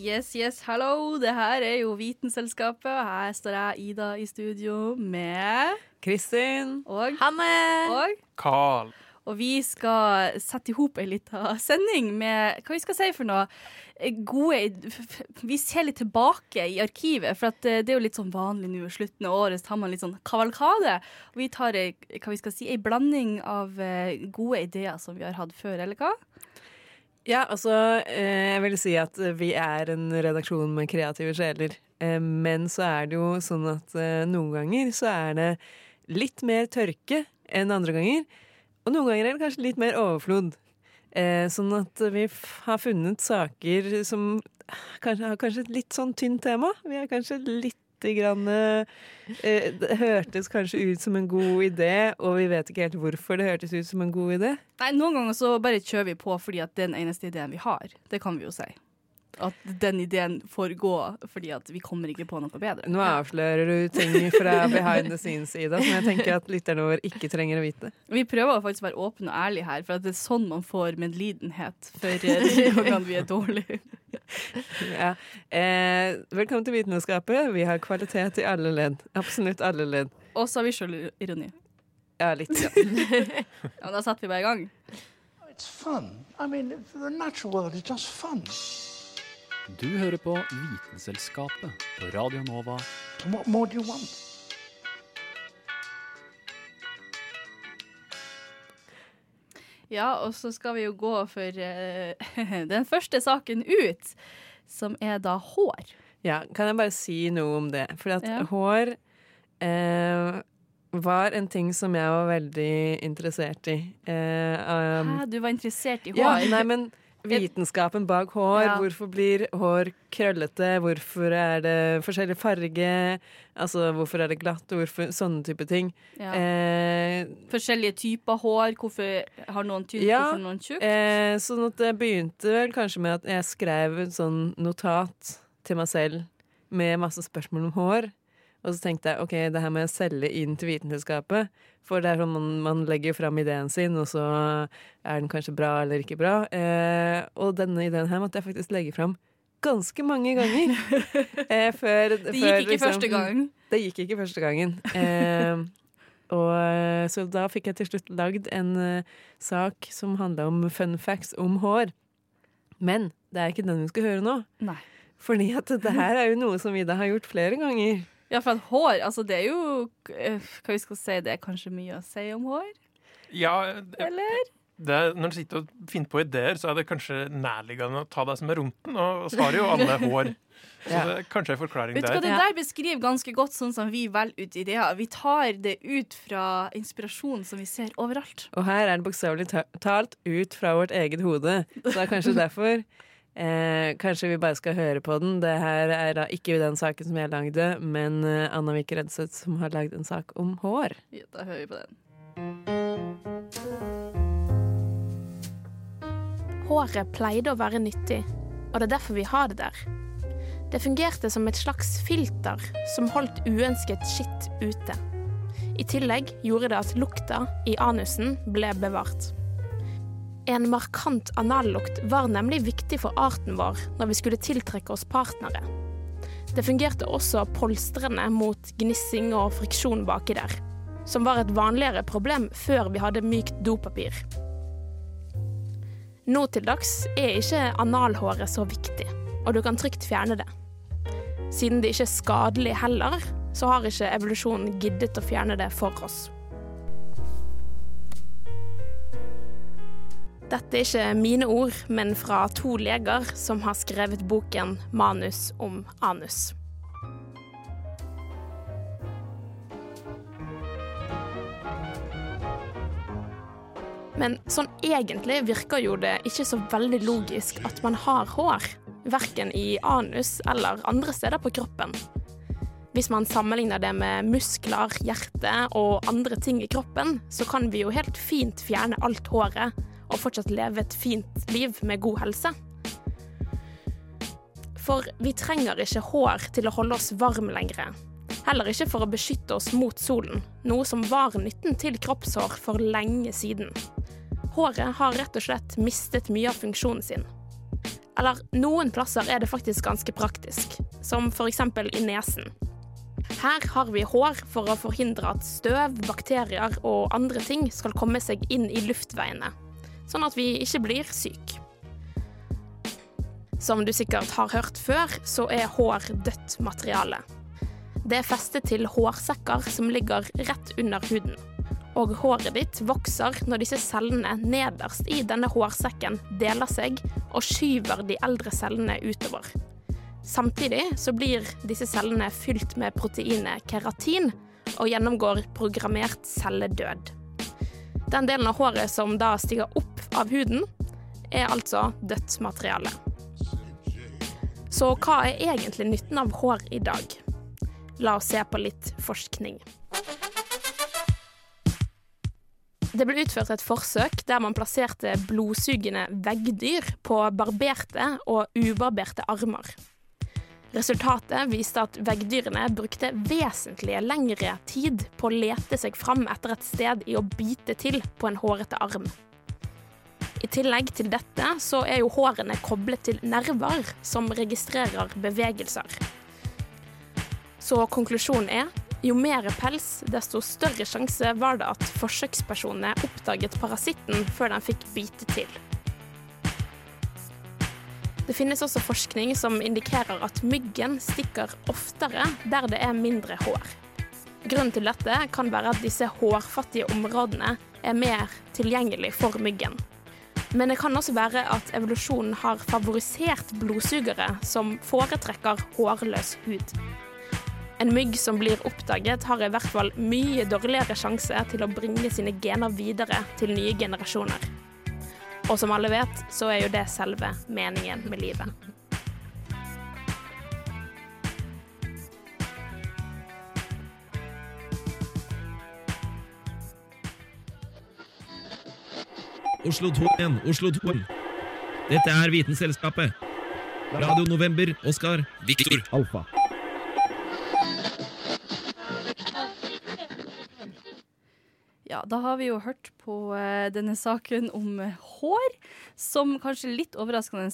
Yes, yes, hallo. Det her er jo Vitenselskapet. og Her står jeg, Ida, i studio med Kristin. Og Hanne! Og, Carl. og vi skal sette i hop ei lita sending med Hva vi skal si for noe? Eh, Gode Vi ser litt tilbake i arkivet, for at eh, det er jo litt sånn vanlig nå i slutten av året, så tar man litt sånn kavalkade. Og vi tar ei, hva vi skal si, ei blanding av eh, gode ideer som vi har hatt før, eller hva? Ja, altså, eh, jeg vil si at vi er en redaksjon med kreative sjeler. Eh, men så er det jo sånn at eh, noen ganger så er det litt mer tørke enn andre ganger. Og noen ganger er det kanskje litt mer overflod. Sånn at vi har funnet saker som kanskje har kanskje et litt sånn tynt tema. Vi er kanskje litt grann, eh, Det hørtes kanskje ut som en god idé, og vi vet ikke helt hvorfor det hørtes ut som en god idé. Nei, noen ganger så bare kjører vi på fordi at det er den eneste ideen vi har. Det kan vi jo si. At den ideen får gå fordi at vi kommer ikke på noe bedre. Nå avslører du ting fra behind the scenes-sida som jeg tenker at lytterne våre ikke trenger å vite. Vi prøver å faktisk være åpne og ærlige her, for at det er sånn man får medlidenhet for hvordan vi er dårlige. Ja. Eh, velkommen til Vitenskapet. Vi har kvalitet i alle ledd. Absolutt alle ledd. Og så har vi sjølironi. Ja, litt. Ja. Ja, da setter vi bare i gang. It's fun. I mean, the natural world is just fun. Du hører på Vitenselskapet på Radio Nova. What more do you want? Ja, og så skal vi jo gå for eh, den første saken ut, som er da hår. ja, kan jeg bare si noe om det? For at Ja. hår eh, var en ting som jeg var veldig interessert i. Eh, um, Hæ, du var interessert i hår? Ja, nei, men vitenskapen bak hår. Ja. Hvorfor blir hår krøllete? Hvorfor er det forskjellig farge? Altså, hvorfor er det glatt? Hvorfor, sånne type ting. Ja. Eh, Forskjellige typer hår. Hvorfor har noen tynt, Ja, hvorfor noen tjukt? eh, sånn at det begynte vel kanskje med at jeg skrev et sånn notat til meg selv med masse spørsmål om hår. Og så tenkte jeg ok, det her må jeg selge inn til Vitenskapet. For det er sånn man, man legger fram ideen sin, og så er den kanskje bra eller ikke bra. Eh, og denne ideen her måtte jeg faktisk legge fram ganske mange ganger. eh, før, Det gikk ikke første gangen. Det gikk ikke første gangen. Eh, og eh, Så da fikk jeg til slutt lagd en uh, sak som handla om fun facts om hår. Men det er ikke den vi skal høre nå. Nei. Fordi at det her er jo noe som Ida har gjort flere ganger. Ja, for at hår, altså det er jo eh, Hva vi skal si, det er kanskje mye å si om hår? Ja, det, Eller? det, når du sitter og finner på ideer, så er det kanskje nærliggende å ta deg som er rumpen, og så har jo alle hår. Så Ja. det er kanskje en forklaring Vet du hva, der. Det der beskriver ganske godt sånn som vi velger ut ideer. Vi tar det ut fra inspirasjonen som vi ser overalt. Og her er det bokstavelig talt ut fra vårt eget hode. Så det er kanskje derfor. Eh, kanskje vi bare skal høre på den. Det her er da ikke den saken som jeg lagde, men eh, Anna Vik Rødseth som har lagd en sak om hår. Ja, da hører vi på den. Håret pleide å være nyttig, og det er derfor vi har det der. Det fungerte som et slags filter som holdt uønsket skitt ute. I tillegg gjorde det at lukta i anusen ble bevart. En markant anallukt var nemlig viktig for arten vår når vi skulle tiltrekke oss partnere. Det fungerte også polstrende mot gnissing og friksjon baki der, som var et vanligere problem før vi hadde mykt dopapir. Nå til dags er ikke analhåret så viktig, og du kan trygt fjerne det. Siden det ikke er skadelig heller, så har ikke evolusjonen giddet å fjerne det for oss. Dette er ikke mine ord, men fra to leger som har skrevet boken 'Manus om anus'. Men sånn egentlig virker jo det ikke så veldig logisk at man har hår. Verken i anus eller andre steder på kroppen. Hvis man sammenligner det med muskler, hjerte og andre ting i kroppen, så kan vi jo helt fint fjerne alt håret og fortsatt leve et fint liv med god helse. For vi trenger ikke hår til å holde oss varme lenger. Heller ikke for å beskytte oss mot solen, noe som var nytten til kroppshår for lenge siden. Håret har rett og slett mistet mye av funksjonen sin. Eller noen plasser er det faktisk ganske praktisk, som f.eks. i nesen. Her har vi hår for å forhindre at støv, bakterier og andre ting skal komme seg inn i luftveiene, sånn at vi ikke blir syke. Som du sikkert har hørt før, så er hår dødt materiale. Det er festet til hårsekker som ligger rett under huden. Og håret ditt vokser når disse cellene nederst i denne hårsekken deler seg og skyver de eldre cellene utover. Samtidig så blir disse cellene fylt med proteinet keratin og gjennomgår programmert celledød. Den delen av håret som da stiger opp av huden, er altså dødt materiale. Så hva er egentlig nytten av hår i dag? La oss se på litt forskning. Det ble utført et forsøk der man plasserte blodsugende veggdyr på barberte og ubarberte armer. Resultatet viste at veggdyrene brukte vesentlig lengre tid på å lete seg fram etter et sted i å bite til på en hårete arm. I tillegg til dette så er jo hårene koblet til nerver som registrerer bevegelser. Så konklusjonen er jo mer pels, desto større sjanse var det at forsøkspersonene oppdaget parasitten før den fikk bite til. Det finnes også forskning som indikerer at myggen stikker oftere der det er mindre hår. Grunnen til dette kan være at disse hårfattige områdene er mer tilgjengelig for myggen. Men det kan også være at evolusjonen har favorisert blodsugere som foretrekker hårløs hud. En mygg som blir oppdaget, har i hvert fall mye dårligere sjanse til å bringe sine gener videre til nye generasjoner. Og som alle vet, så er jo det selve meningen med livet. Oslo 2 igjen, Oslo 2. Dette er Vitenselskapet. Radio November, Oskar, Viktor, Alfa. Ja, da har vi jo hørt på eh, denne saken om eh, hår, som kanskje litt overraskende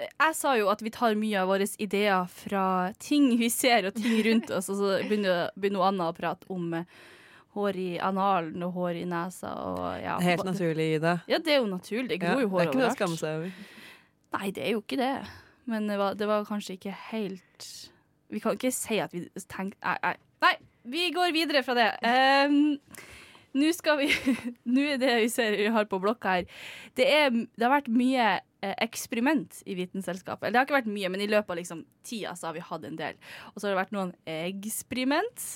Jeg sa jo at vi tar mye av våre ideer fra ting vi ser og ting rundt oss, og så begynner, begynner Anna å prate om eh, hår i analen og hår i nesa og ja. Helt naturlig, Ida. Ja, det er jo naturlig. Det gror jo det hår er ikke noe å skamme seg over. Nei, det er jo ikke det. Men det var, det var kanskje ikke helt Vi kan ikke si at vi tenkte Nei, nei. nei vi går videre fra det. Um, Nå skal vi Nå er det vi ser vi har på blokka her Det, er, det har vært mye eh, eksperiment i Vitenselskapet. Eller det har ikke vært mye, men i løpet av liksom, tida så har vi hatt en del. Og så har det vært noen eksperiment.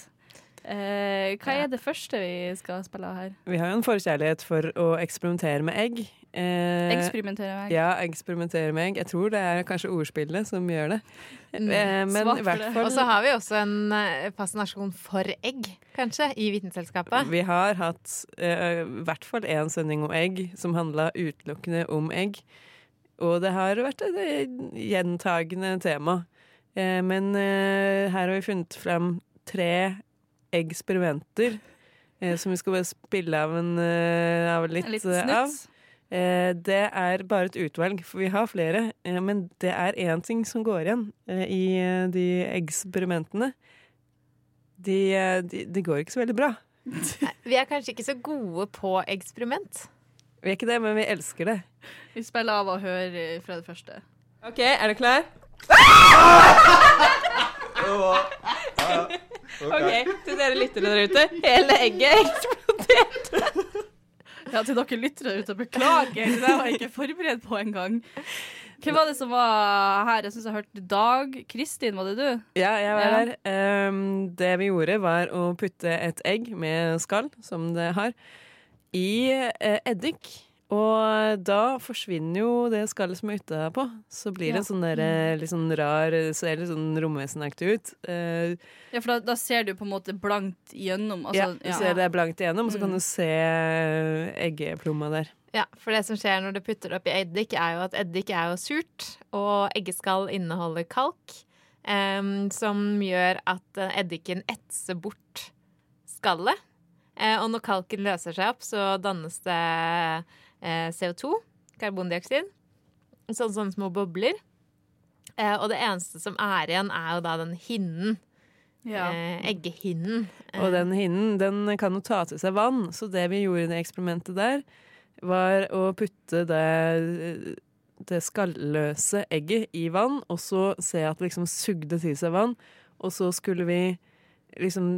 Eh, hva er det første vi skal spille av her? Vi har jo en forkjærlighet for å eksperimentere med egg. Eh, Eksperimentere med egg. Ja, eksperimentere med egg. Jeg tror det er kanskje ordspillet som gjør det. Mm, Eh, men i hvert fall Og så har vi også en eh, fascinasjon for egg, kanskje, i Vitenselskapet. Vi har hatt eh, i hvert fall én sending om egg som handla utelukkende om egg. Og det har vært et eh, gjentagende tema. Eh, men eh, her har vi funnet fram tre eksperimenter eh, som vi skal bare spille av, en, eh, av litt En liten eh, av. Eh, det er bare et utvalg, for vi har flere. Eh, men det er én ting som går igjen eh, i de eksperimentene. De, de, de går ikke så veldig bra. Vi er kanskje ikke så gode på eksperiment. Vi er ikke det, men vi elsker det. Vi spiller av og hører fra det første. OK, er du klar? OK, til dere lyttere der ute. Hele egget eksploderte. Ja, til dere lyttere ute, beklager. Det var jeg ikke forberedt på engang. Hvem var det som var her? Jeg syns jeg hørte Dag. Kristin, var det du? Ja, jeg var Ja. der. Ehm, det vi gjorde, var å putte et egg med skall, som det har, i uh, eddik. Og da forsvinner jo det skallet som er utapå. Så blir det Ja. sånn der, eh, litt sånn rar Ser litt sånn romvesenaktig ut. Uh, Ja, for da, da ser du på en måte blankt igjennom. ja, du ja. ser det er blankt igjennom, og så kan Mm. du se eh, eggeplomma der. Ja, for det som skjer når du putter det oppi eddik, er jo at eddik er jo surt, og eggeskall inneholder kalk, um, som gjør at eddiken etser bort skallet. Uh, og når kalken løser seg opp, så dannes det eh, CO2, karbondioksid, sånn sånne små bobler. Eh, og det eneste som er igjen, er jo da den hinnen. Ja. Eh, eggehinnen. Og den hinnen den kan jo ta til seg vann, så det vi gjorde i det eksperimentet der, var å putte det, det skalløse egget i vann, og så se at det liksom sugde til seg vann, og så skulle vi liksom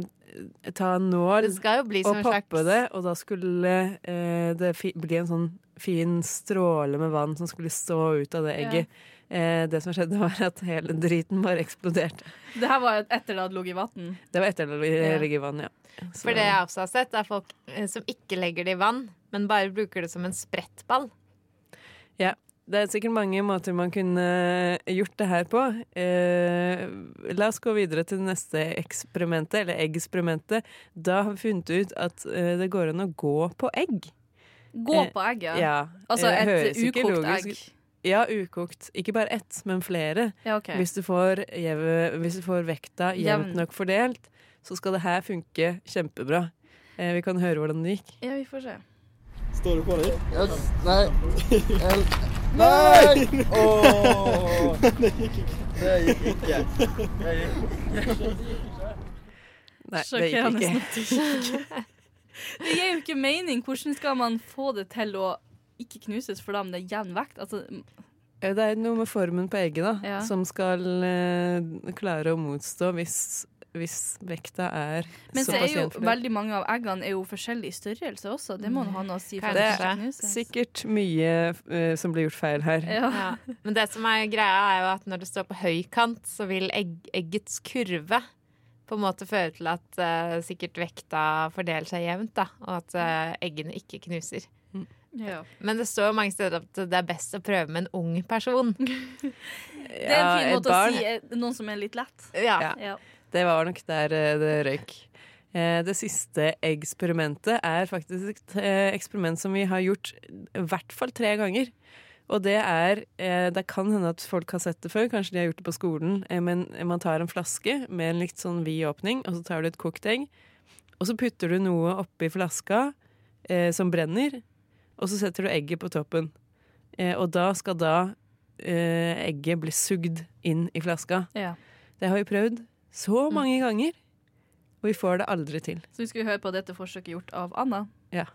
eh, ta en nål Det skal jo bli og poppe slags det, og da skulle eh, det fi bli en sånn fin stråle med vann som skulle stå ut av det Ja. egget. Eh, det som skjedde, var at hele driten bare eksploderte. Det her var etter det hadde ligget i vann. Det var etter det hadde ligget i vann, ja. Så- For det jeg også har sett, er folk eh, som ikke legger det i vann, men bare bruker det som en sprettball. Ja. Det er sikkert mange måter man kunne gjort det her på. Eh, la oss gå videre til det neste eksperimentet, eller eggsperimentet. Da har vi funnet ut at eh, det går an å gå på egg. Gå Eh, på egg, Ja. ja. Altså Eh, et høres ukokt logisk egg. Ja, ukokt. Ikke bare ett, men flere. Ja, okay. Hvis, du får, hvis du får vekta jevnt nok fordelt, så skal det her funke kjempebra. Eh, vi kan høre hvordan det gikk. Ja, vi får se. Står du på det? Yes. nei. Nei! Oh. Det gikk ikke. Det gikk ikke. Det gikk ikke. Nei, det gikk ikke. det gir jo ikke mening. Hvordan skal man få det til å ikke knuses for da om det er jevn vekt? Altså, Det er noe med formen på egget da, Ja. som skal eh, klare å motstå hvis, hvis vekta er men så er jo veldig mange av eggene er jo forskjellig størrelse også. Det må nå ha noe å si. Det det er sikkert mye uh, som blir gjort feil her. Ja. Men det som er greia, er jo at når det står på høykant, så vil egg, eggets kurve på en måte føre til at uh, sikkert vekta fordeler seg jevnt, da, og at uh, eggene ikke knuser. Ja. Men det står mange steder at det er best å prøve med en ung person. Det er en fin måte å si noen som er litt lett. Ja. Ja. Det var nok der eh, det røyk. Eh, Det siste eksperimentet er faktisk et eh, eksperiment som vi har gjort i hvert fall tre ganger. Og det er Det kan hende at folk har sett det før, kanskje de har gjort det på skolen. Men man tar en flaske med en litt sånn vid åpning, og så tar du et kokt egg. Og så putter du noe oppi flaska eh, som brenner, og så setter du egget på toppen. Eh, og da skal da eh, egget bli sugd inn i flaska. Ja. Det har vi prøvd så mange ganger, og vi får det aldri til. Så vi skal høre på dette forsøket gjort av Anna. Ja.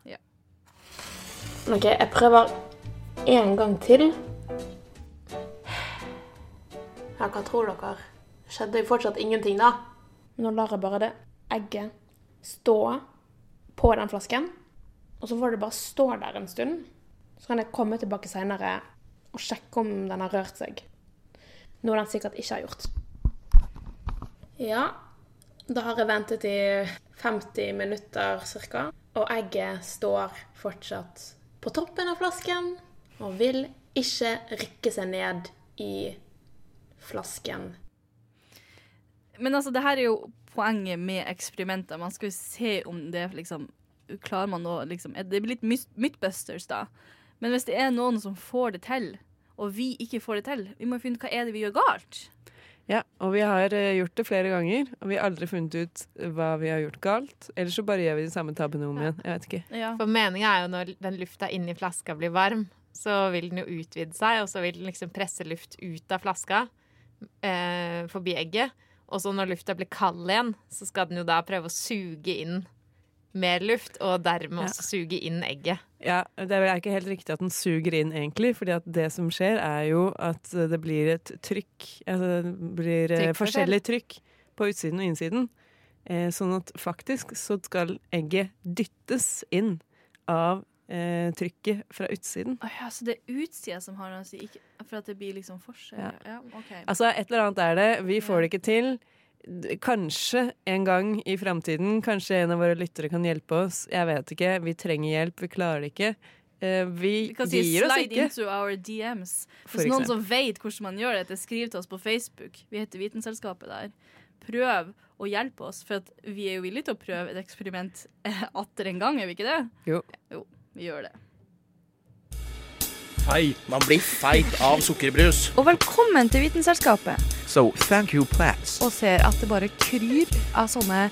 Ok, jeg prøver en gang til. Ja, hva tror dere? Skjedde jo fortsatt ingenting, da. Nå lar jeg bare det egget stå på den flasken. Og så får det bare stå der en stund. Så kan jeg komme tilbake seinere og sjekke om den har rørt seg. Noe den sikkert ikke har gjort. Ja, da har jeg ventet i 50 minutter ca. Og egget står fortsatt på toppen av flasken og vil ikke rykke seg ned i flasken. Men altså, det her er jo poenget med eksperimenter. Man skal jo se om det liksom Klarer man å liksom Det blir litt mythbusters, da. Men hvis det er noen som får det til, og vi ikke får det til, vi må finne ut hva er det vi gjør galt. Ja, og vi har eh, gjort det flere ganger, og vi har aldri funnet ut hva vi har gjort galt. Eller så bare gjør vi den samme tabben om igjen. Jeg vet ikke. For meninga er jo når den lufta inni flaska blir varm, så vil den jo utvide seg, og så vil den liksom presse luft ut av flaska eh, forbi egget. Og så når lufta blir kald igjen, så skal den jo da prøve å suge inn mer luft, og dermed Ja. også suge inn egget. Ja, Det er ikke helt riktig at den suger inn, egentlig. fordi at det som skjer, er jo at det blir et trykk Altså det blir trykk forskjellig trykk på utsiden og innsiden. Eh, sånn at faktisk så skal egget dyttes inn av eh, trykket fra utsiden. Oh ja, så det er utsida som har noe å si, for at det blir liksom forskjell? Ja. Ja, okay. Altså, et eller annet er det. Vi får det ikke til. Kanskje en gang i framtiden, kanskje en av våre lyttere kan hjelpe oss. Jeg vet ikke. Vi trenger hjelp. Vi klarer det ikke. Eh, vi gir oss ikke. into our DMs. Hvis noen som vet hvordan man gjør dette, skriv til oss på Facebook. Vi heter Vitenselskapet der. Prøv å hjelpe oss, for at vi er jo villige til å prøve et eksperiment atter en gang, er vi ikke det? Jo. Jo, vi gjør det. Feit. Man blir feit av sukkerbrus. Og velkommen til Vitenselskapet. So thank you, plants. Og ser at det bare kryr av sånne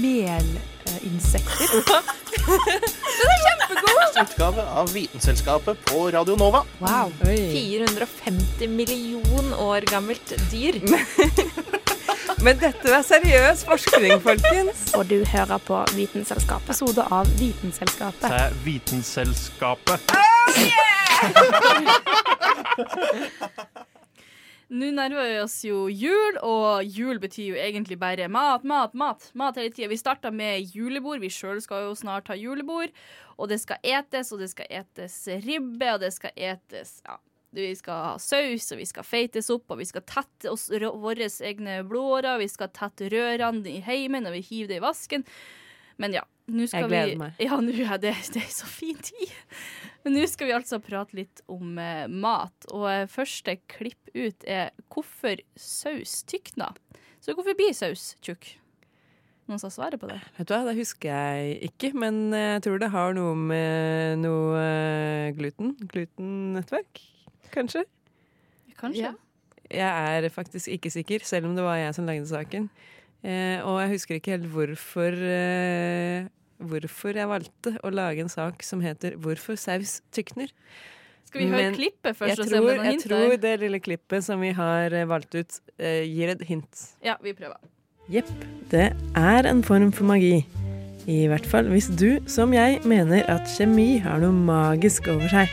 melinsekter. Den er kjempegod! Utgave av Vitenselskapet på Radio Nova. Wow. 450 million år gammelt dyr. Men dette er seriøs forskning, folkens. Og du hører på Vitenselskapet. Episode av Vitenselskapet. Det er Vitenselskapet. Nå nærmer vi oss jo jul, og jul betyr jo egentlig bare mat, mat, mat. Mat hele tiden. Vi starta med julebord. Vi sjøl skal jo snart ha julebord. Og det skal etes, og det skal etes ribbe, og det skal etes ja, vi skal ha saus, og vi skal feites opp, og vi skal tette oss våre egne blodårer. Vi skal tette rørene i heimen, og vi hiver det i vasken. Men ja, Jeg gleder vi meg. Ja, nå er det, det er så fin tid. Men nå skal vi altså prate litt om eh, mat. Og eh, første klipp ut er hvorfor saus tykner. Så hvorfor blir saus tjukk? Noen som svarer på det? Vet du hva, Det husker jeg ikke, men jeg tror det har noe med noe eh, gluten. Glutennettverk, kanskje? Kanskje. Ja. Jeg er faktisk ikke sikker, selv om det var jeg som lagde saken. Eh, og jeg husker ikke helt hvorfor eh, Hvorfor jeg valgte å lage en sak som heter 'Hvorfor saus tykner'. Skal vi høre Men klippet først jeg og se om tror, det er noen Jeg hint tror det lille klippet som vi har eh, valgt ut, eh, gir et hint. Ja, vi prøver. Jepp, det er en form for magi. I hvert fall hvis du, som jeg, mener at kjemi har noe magisk over seg.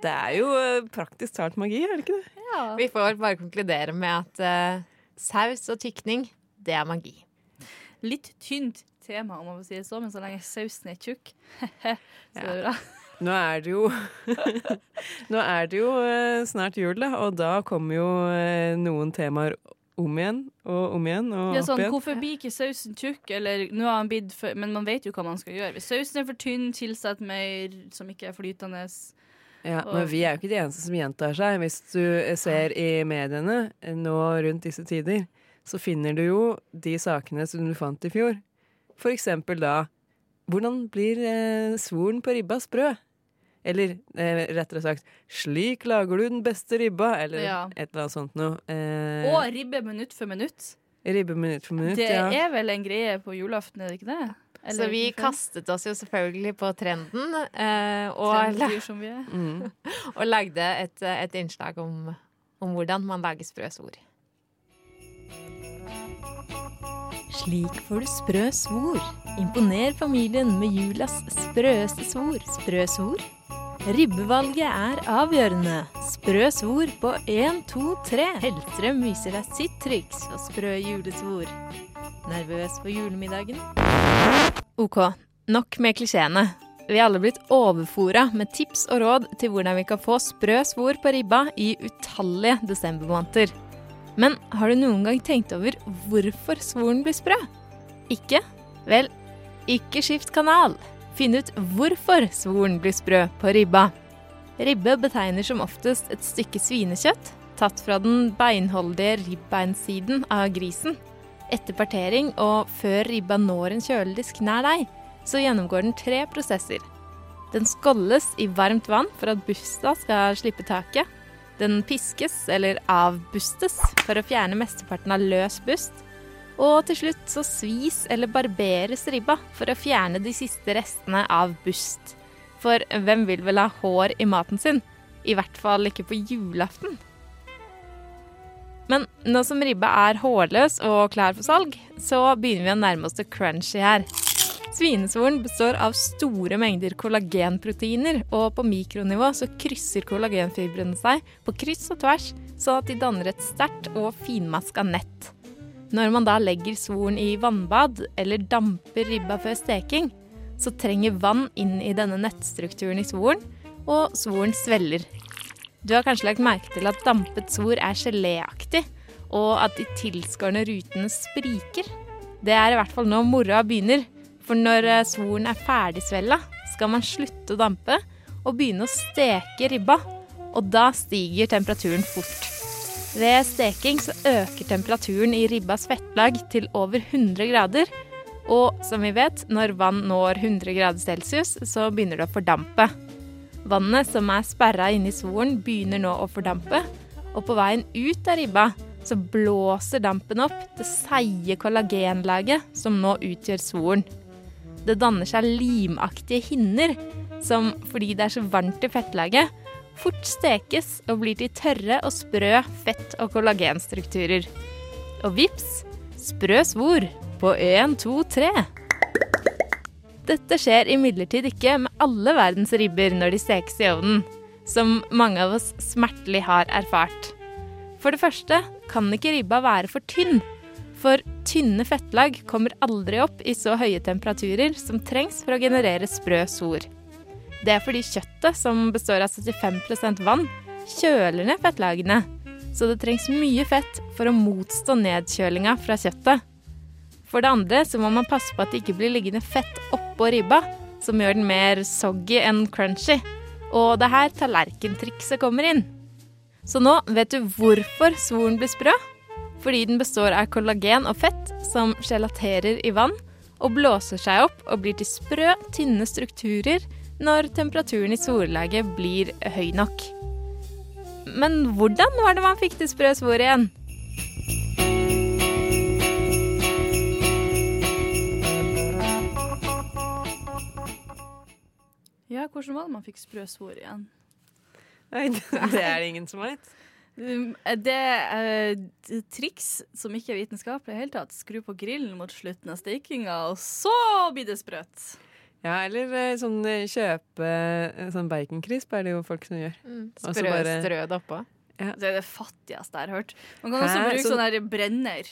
Det er jo eh, praktisk talt magi, er det ikke det? Vi får bare konkludere med at eh, saus og tykning, det er magi. Litt tynt tema, om man får si det sånn, men så lenge sausen er tjukk, så er det bra. Nå er det jo Nå er det jo eh, snart jul, da, og da kommer jo eh, noen temaer om igjen og om igjen og Ja, opp sånn, igjen. hvorfor blir ikke sausen tjukk? Eller nå har han blitt for Men man vet jo hva man skal gjøre. Hvis sausen er for tynn, tilsett mer som ikke er flytende. Ja, men vi er jo ikke de eneste som gjentar seg. Hvis du eh, ser i mediene nå rundt disse tider, så finner du jo de sakene som du fant i fjor. For eksempel da Hvordan blir eh, svoren på ribba sprø? Eller eh, rettere sagt Slik lager du den beste ribba, eller Ja. et eller annet sånt noe. Eh, Og ribbe minutt for minutt. Ribbe minutt for minutt, Det ja. er vel en greie på julaften, er det ikke det? Så vi kastet oss jo selvfølgelig på trenden eh, og, Trenddyr som vi. Mm. og lagde et, et innslag om, om hvordan man lager sprø svor. Slik får du sprø svor. Imponer familien med julas sprøeste svor. Sprø svor. Ribbevalget er avgjørende. Sprø svor på 1, 2, 3. Hellstrøm viser deg sitt triks og sprø julesvor. Nervøs for julemiddagen? OK, nok med klisjeene. Vi er alle blitt overfora med tips og råd til hvordan vi kan få sprø svor på ribba i utallige desembermåneder. Men har du noen gang tenkt over hvorfor svoren blir sprø? Ikke? Vel, ikke skift kanal. Finn ut hvorfor svoren blir sprø på ribba. Ribbe betegner som oftest et stykke svinekjøtt tatt fra den beinholdige ribbeinsiden av grisen. Etter partering og før ribba når en kjøledisk nær deg, så gjennomgår den tre prosesser. Den skolles i varmt vann for at busta skal slippe taket. Den piskes eller avbustes for å fjerne mesteparten av løs bust. Og til slutt så svis eller barberes ribba for å fjerne de siste restene av bust. For hvem vil vel ha hår i maten sin? I hvert fall ikke på julaften. Men nå som ribba er hårløs og klar for salg, så begynner vi å nærme oss det crunchy her. Svinesvoren består av store mengder kollagenproteiner, og på mikronivå så krysser kollagenfibrene seg på kryss og tvers, sånn at de danner et sterkt og finmaska nett. Når man da legger svoren i vannbad eller damper ribba før steking, så trenger vann inn i denne nettstrukturen i svoren, og svoren sveller. Du har kanskje lagt merke til at dampet svor er geléaktig, og at de tilskårne rutene spriker. Det er i hvert fall nå moroa begynner. For når eh, svoren er ferdigsvella, skal man slutte å dampe og begynne å steke ribba. Og da stiger temperaturen fort. Ved steking så øker temperaturen i ribbas fettlag til over 100 grader. Og som vi vet, når vann når 100 grader celsius, så begynner det å fordampe. Vannet som er sperra inni svoren, begynner nå å fordampe. Og på veien ut av ribba så blåser dampen opp det seige kollagenlaget som nå utgjør svoren. Det danner seg limaktige hinner som, fordi det er så varmt i fettlaget, fort stekes og blir til tørre og sprø fett- og kollagenstrukturer. Og vips, sprø svor på 1, 2, 3. Dette skjer imidlertid ikke med alle verdens ribber når de stekes i ovnen, som mange av oss smertelig har erfart. For det første kan ikke ribba være for tynn, for tynne fettlag kommer aldri opp i så høye temperaturer som trengs for å generere sprø sor. Det er fordi kjøttet, som består av 75 vann, kjøler ned fettlagene, så det trengs mye fett for å motstå nedkjølinga fra kjøttet. For det andre så må man passe på at det ikke blir liggende fett oppå ribba, som gjør den mer soggy enn crunchy. Og det er her tallerkentrikset kommer inn. Så nå vet du hvorfor svoren blir sprø. Fordi den består av kollagen og fett som gelaterer i vann og blåser seg opp og blir til sprø, tynne strukturer når temperaturen i sollaget blir høy nok. Men hvordan var det man fikk til sprø svor igjen? Ja, hvordan var det man fikk sprø svor igjen? Nei, det er det ingen som vet. Um, Det er triks som ikke er vitenskapelig i det hele tatt. Skru på grillen mot slutten av stekinga, og så blir det sprøtt. Ja, eller eh, sånn eh, kjøpe eh, sånn baconcrisp er det jo folk som gjør. Mm, sprø- bare- strø det oppå. Det er det fattigste jeg har hørt. Man kan også Hæ? bruke Så- sånn her brenner.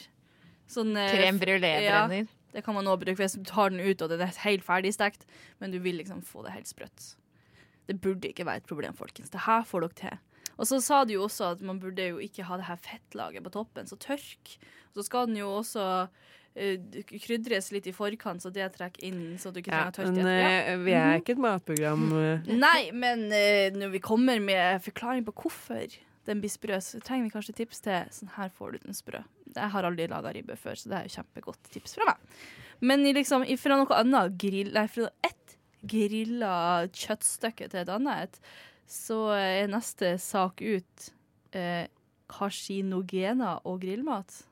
Sånn, eh, Crème brûlée-brenner. Ja, det kan man også bruke hvis du tar den ut og den er helt ferdigstekt, men du vil liksom få det helt sprøtt. Det burde ikke være et problem, folkens. Det her får dere til. Og så sa de jo også at man burde jo ikke ha det her fettlaget på toppen, så tørk. Og så skal den jo også uh, krydres litt i forkant, så det trekker inn, så du ikke trenger ja, tørke men etter. eh, vi er ikke et matprogram. eh. Nei, men uh, når vi kommer med forklaring på hvorfor den blir sprø, så trenger vi kanskje tips til sånn her får du den sprø. Jeg har aldri laga ribbe før, så det er jo kjempegodt tips fra meg. Men liksom, fra noe annet grill, nei, fra ett grilla kjøttstykke til et annet, et, så er neste sak ut eh, karsinogener og grillmat.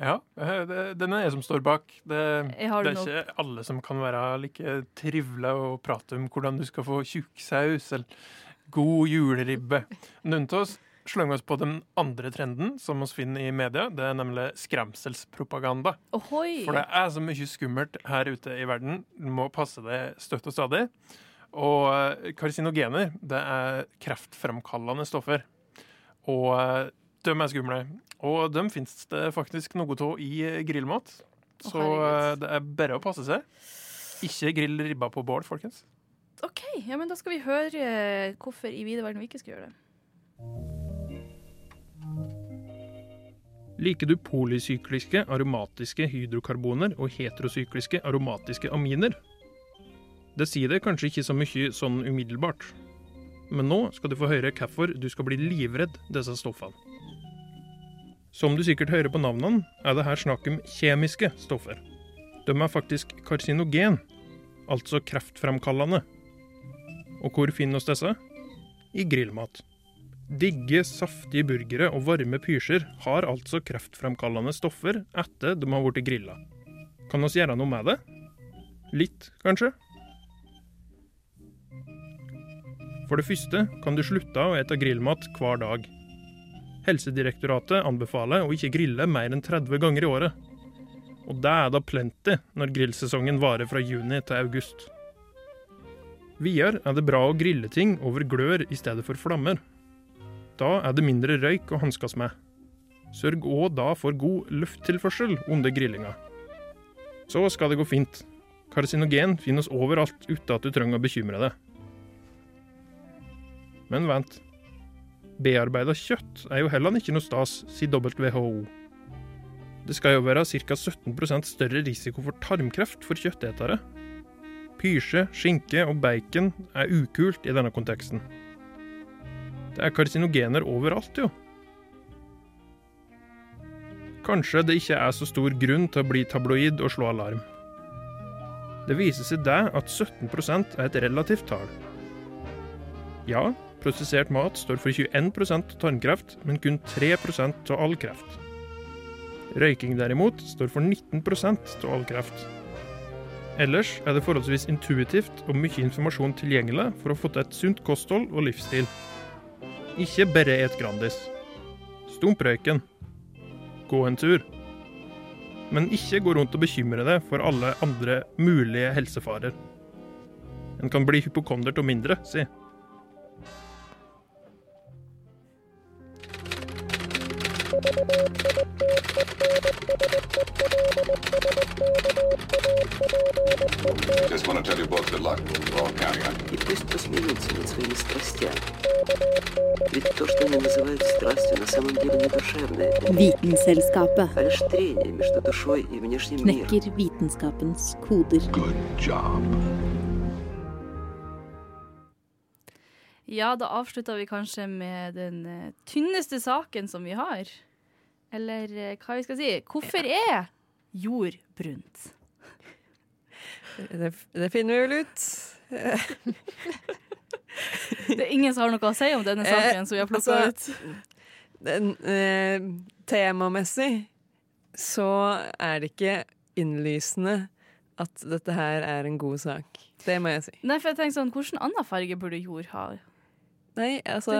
Ja, eh, det, den er jeg som står bak. Det, det er ikke alle som kan være like trivla og prate om hvordan du skal få tjukksaus eller god juleribbe. Noen av oss slenger oss på den andre trenden som vi finner i media. Det er nemlig skremselspropaganda. Ohoi! For det er så mye skummelt her ute i verden. Du må passe deg støtt og stadig. Og eh, karsinogener, det er kreftfremkallende stoffer. Og eh, de er skumle. Og dem finnes det faktisk noe av i grillmat. Så oh, det er bare å passe seg. Ikke grill ribba på bål, folkens. OK, ja, men da skal vi høre hvorfor i vide verden vi ikke skal gjøre det. Liker du polysykliske aromatiske hydrokarboner og heterosykliske aromatiske aminer? Det sier det kanskje ikke så mye sånn umiddelbart. Men nå skal du få høre hvorfor du skal bli livredd disse stoffene. Som du sikkert hører på navnene, er det her snakk om kjemiske stoffer. De er faktisk karsinogen, altså kreftfremkallende. Og hvor finner oss disse? I grillmat. Digge, saftige burgere og varme pysjer har altså kreftfremkallende stoffer etter de har blitt grilla. Kan vi gjøre noe med det? Litt, kanskje? For det første kan du slutte å ete grillmat hver dag. Helsedirektoratet anbefaler å ikke grille mer enn 30 ganger i året. Og det er da plenty når grillsesongen varer fra juni til august. Videre er det bra å grille ting over glør i stedet for flammer. Da er det mindre røyk å hanskes med. Sørg òg da for god lufttilførsel under grillinga. Så skal det gå fint. Karsinogen finnes overalt uten at du trenger å bekymre deg. Men vent. Bearbeida kjøtt er jo heller ikke noe stas, sier WHO. Det skal jo være ca. 17% større risiko for tarmkreft for kjøttetere. Pysje, skinke og bacon er ukult i denne konteksten. Det er karsinogener overalt, jo. Kanskje det ikke er så stor grunn til å bli tabloid og slå alarm. Det viser seg det at 17% er et relativt tall. Ja, prosessert mat står for 21 av tarmkreft, men kun 3 av all kreft. Røyking derimot står for 19 av all kreft. Ellers er det forholdsvis intuitivt og mye informasjon tilgjengelig for å få til et sunt kosthold og livsstil. Ikke bare et Grandis. Stump røyken. Gå en tur. Men ikke gå rundt og bekymre deg for alle andre mulige helsefarer. En kan bli hypokonder av mindre, si. Just want to tell you both good luck. We're all counting on you. И пусть посмеются над своими страстями. Ведь то, что они называют страстью, на самом деле не душевное. Vitenselskapet А лишь трение между душой и внешним миром. knekker vitenskapens koder. Ja, da avslutter vi kanskje med den eh, tynneste saken som vi har. Eller eh, hva vi skal si. Hvorfor er jord brunt? Det, det finner vi vel ut. Det er ingen som har noe å si om denne saken som vi har plukka altså, ut. Den, eh, temamessig så er det ikke innlysende at dette her er en god sak. Det må jeg si. Nei, for jeg tenker sånn, Hvilken annen farge burde jord ha? Nei, altså.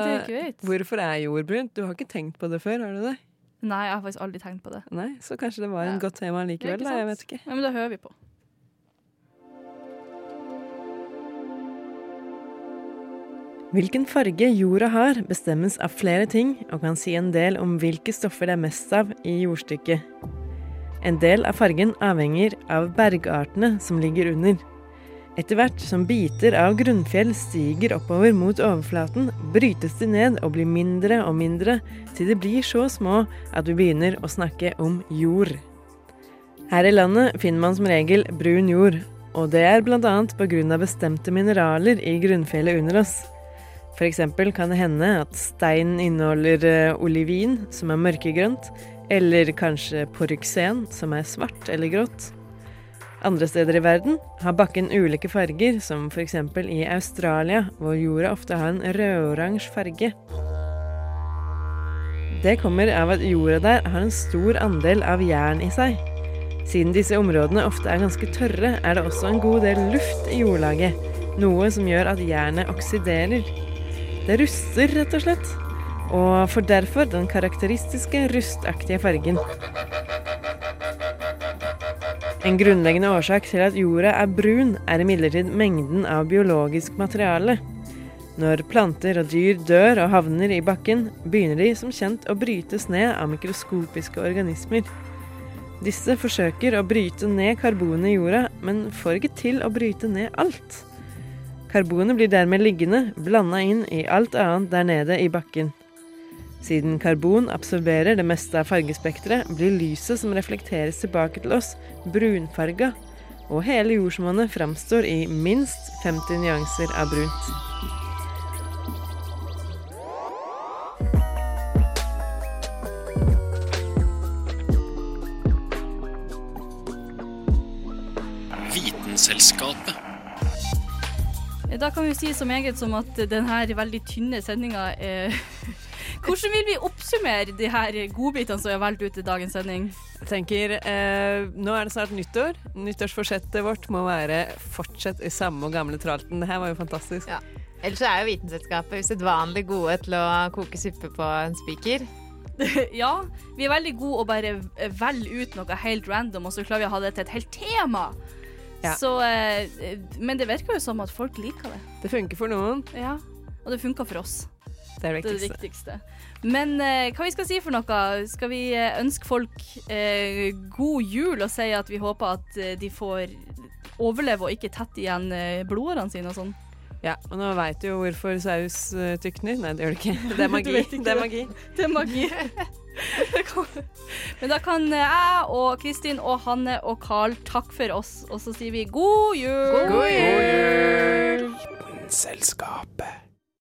Hvorfor er jord brunt? Du har ikke tenkt på det før, har du det? Nei, jeg har faktisk aldri tenkt på det. Nei, Så kanskje det var en Ja. godt tema likevel, ikke da. Jeg vet ikke. Ja, men da hører vi på. Hvilken farge jorda har, bestemmes av flere ting og kan si en del om hvilke stoffer det er mest av i jordstykket. En del av fargen avhenger av bergartene som ligger under. Etter hvert som biter av grunnfjell stiger oppover mot overflaten, brytes de ned og blir mindre og mindre til de blir så små at vi begynner å snakke om jord. Her i landet finner man som regel brun jord, og det er bl.a. pga. bestemte mineraler i grunnfjellet under oss. Eksempel kan det hende at steinen inneholder eh, olivin, som er mørkegrønt, eller kanskje poryxen, som er svart eller grått. Andre steder i verden har bakken ulike farger, som eksempel i Australia, hvor jorda ofte har en rødoransje farge. Det kommer av at jorda der har en stor andel av jern i seg. Siden disse områdene ofte er ganske tørre, er det også en god del luft i jordlaget, noe som gjør at jernet oksiderer. Det ruster, rett og slett, og får derfor den karakteristiske rustaktige fargen. En grunnleggende årsak til at jorda er brun, er imidlertid mengden av biologisk materiale. Når planter og dyr dør og havner i bakken, begynner de som kjent å brytes ned av mikroskopiske organismer. Disse forsøker å bryte ned karbonet i jorda, men får ikke til å bryte ned alt. Karbonet blir dermed liggende, blanda inn i alt annet der nede i bakken. Siden karbon absorberer det meste av fargespekteret, blir lyset som reflekteres tilbake til oss, brunfarga, og hele jordsmonnet framstår i minst 50 nyanser av brunt. Vitenselskapet. Da kan vi si så meget som at denne veldig tynne sendinga Hvordan vil vi oppsummere de her godbitene som er valgt ut i dagens sending? Jeg tenker, eh, Nå er det snart nyttår. Nyttårsforsettet vårt må være 'fortsett i samme gamle tralten'. Det her var jo fantastisk. Ja. Ellers er jo Vitenselskapet usedvanlig gode til å koke suppe på en spiker. ja, vi er veldig gode å bare velge ut noe helt random, og så klarer vi å ha det til et helt tema. Ja. Så, eh, men det virker jo som at folk liker det. Det funker for noen. Ja, og det funker for oss. Det er det Det er det viktigste. viktigste. Men eh, hva vi skal si for noe? Skal vi eh, ønske folk eh, god jul og si at vi håper at eh, de får overleve og ikke tette igjen eh, blodårene sine og sånn? Ja, og nå veit du jo hvorfor saus tykner. Nei, det gjør du ikke. Det er magi. ikke Det er magi. Det er magi. Men da kan jeg og Kristin og Hanne og Carl takke for oss, og så sier vi god jul! God jul! Selskapet.